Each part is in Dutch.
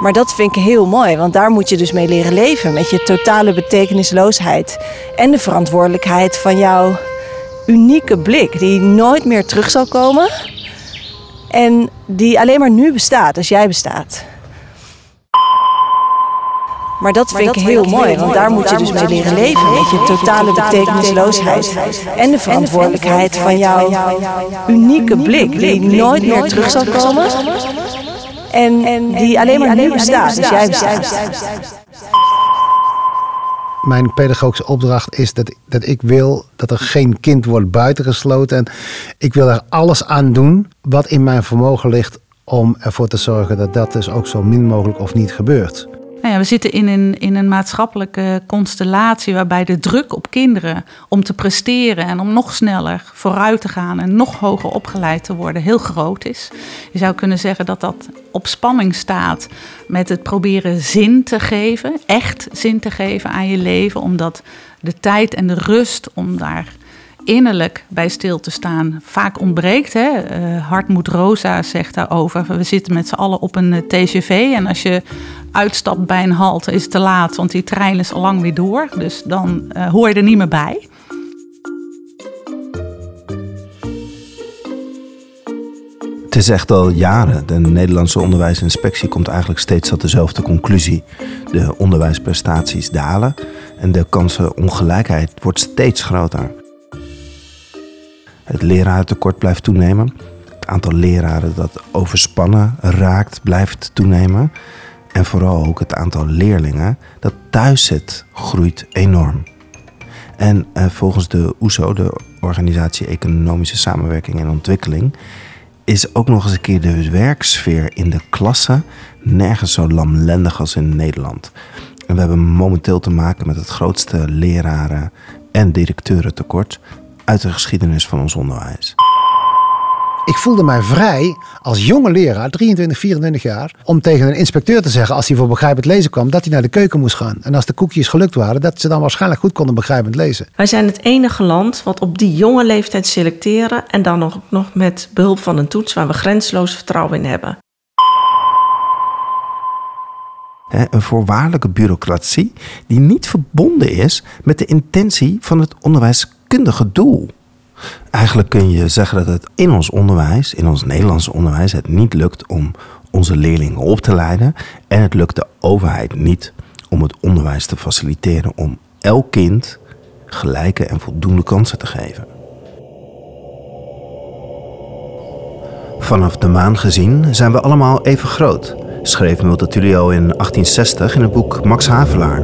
Maar dat vind ik heel mooi, want daar moet je dus mee leren leven. Met je totale betekenisloosheid. En de verantwoordelijkheid van jouw unieke blik, die nooit meer terug zal komen. En die alleen maar nu bestaat, als jij bestaat. Maar dat vind ik heel mooi, want daar moet je dus mee leren leven. Met je totale betekenisloosheid. En de verantwoordelijkheid van jouw unieke blik, die nooit meer terug zal komen. En die alleen maar nu bestaat, als jij bestaat. Mijn pedagogische opdracht is dat, dat ik wil dat er geen kind wordt buitengesloten. En ik wil er alles aan doen wat in mijn vermogen ligt om ervoor te zorgen dat dat dus ook zo min mogelijk of niet gebeurt. Nou ja, we zitten in een, in een maatschappelijke constellatie waarbij de druk op kinderen om te presteren en om nog sneller vooruit te gaan en nog hoger opgeleid te worden heel groot is. Je zou kunnen zeggen dat dat op spanning staat met het proberen zin te geven, echt zin te geven aan je leven, omdat de tijd en de rust om daar innerlijk bij stil te staan vaak ontbreekt. Hè? Uh, Hartmoed Rosa zegt daarover. We zitten met z'n allen op een uh, TGV. En als je uitstapt bij een halte is het te laat, want die trein is al lang weer door. Dus dan uh, hoor je er niet meer bij. Het is echt al jaren. De Nederlandse onderwijsinspectie komt eigenlijk steeds tot dezelfde conclusie. De onderwijsprestaties dalen en de kansenongelijkheid wordt steeds groter. Het lerarentekort blijft toenemen. Het aantal leraren dat overspannen raakt blijft toenemen. En vooral ook het aantal leerlingen dat thuis zit groeit enorm. En eh, volgens de OESO, de Organisatie Economische Samenwerking en Ontwikkeling, is ook nog eens een keer de werksfeer in de klasse nergens zo lamlendig als in Nederland. En we hebben momenteel te maken met het grootste leraren- en directeurentekort uit de geschiedenis van ons onderwijs. Ik voelde mij vrij als jonge leraar, 23, 24 jaar, om tegen een inspecteur te zeggen als hij voor begrijpend lezen kwam, dat hij naar de keuken moest gaan. En als de koekjes gelukt waren, dat ze dan waarschijnlijk goed konden begrijpend lezen. Wij zijn het enige land wat op die jonge leeftijd selecteren en dan nog, nog met behulp van een toets waar we grenzeloos vertrouwen in hebben. Een voorwaardelijke bureaucratie die niet verbonden is met de intentie van het onderwijskundige doel. Eigenlijk kun je zeggen dat het in ons onderwijs, in ons Nederlandse onderwijs, het niet lukt om onze leerlingen op te leiden. En het lukt de overheid niet om het onderwijs te faciliteren om elk kind gelijke en voldoende kansen te geven. Vanaf de maan gezien zijn we allemaal even groot, schreef Multatulio in 1860 in het boek Max Havelaar.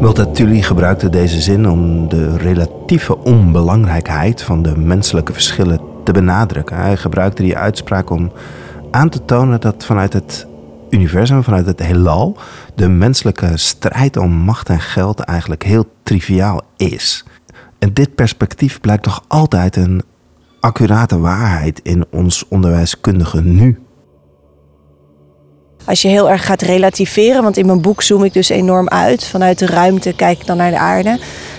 Multatuli gebruikte deze zin om de relatieve onbelangrijkheid van de menselijke verschillen te benadrukken. Hij gebruikte die uitspraak om aan te tonen dat vanuit het universum, vanuit het heelal, de menselijke strijd om macht en geld eigenlijk heel triviaal is. En dit perspectief blijkt toch altijd een accurate waarheid in ons onderwijskundige nu. Als je heel erg gaat relativeren, want in mijn boek zoom ik dus enorm uit. Vanuit de ruimte kijk ik dan naar de aarde.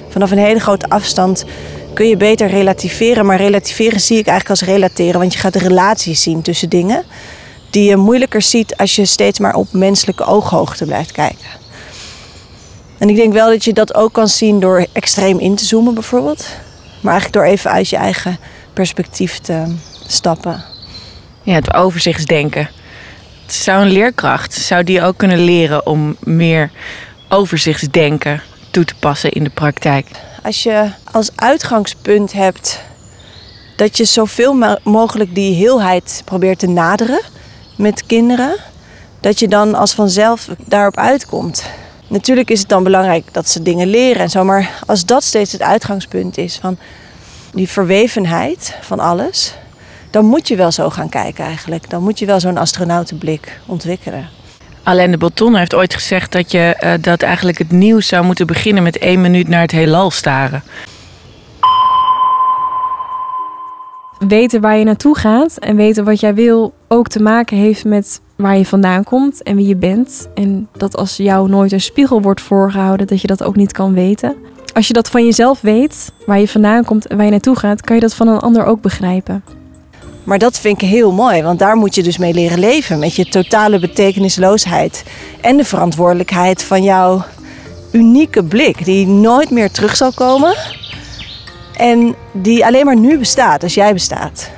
Vanaf een hele grote afstand kun je beter relativeren. Maar relativeren zie ik eigenlijk als relateren, want je gaat relaties zien tussen dingen. Die je moeilijker ziet als je steeds maar op menselijke ooghoogte blijft kijken. En ik denk wel dat je dat ook kan zien door extreem in te zoomen bijvoorbeeld. Maar eigenlijk door even uit je eigen perspectief te stappen. Ja, het overzichtsdenken. Zou een leerkracht, zou die ook kunnen leren om meer overzichtsdenken toe te passen in de praktijk? Als je als uitgangspunt hebt dat je zoveel mogelijk die heelheid probeert te naderen met kinderen, dat je dan als vanzelf daarop uitkomt. Natuurlijk is het dan belangrijk dat ze dingen leren en zo, maar als dat steeds het uitgangspunt is van die verwevenheid van alles, dan moet je wel zo gaan kijken eigenlijk. Dan moet je wel zo'n astronautenblik ontwikkelen. Alain de Botton heeft ooit gezegd dat je uh, dat eigenlijk het nieuws zou moeten beginnen met één minuut naar het heelal staren. Weten waar je naartoe gaat en weten wat jij wil ook te maken heeft met waar je vandaan komt en wie je bent. En dat als jou nooit een spiegel wordt voorgehouden, dat je dat ook niet kan weten. Als je dat van jezelf weet, waar je vandaan komt en waar je naartoe gaat, kan je dat van een ander ook begrijpen. Maar dat vind ik heel mooi, want daar moet je dus mee leren leven. Met je totale betekenisloosheid. En de verantwoordelijkheid van jouw unieke blik, die nooit meer terug zal komen. En die alleen maar nu bestaat, als jij bestaat.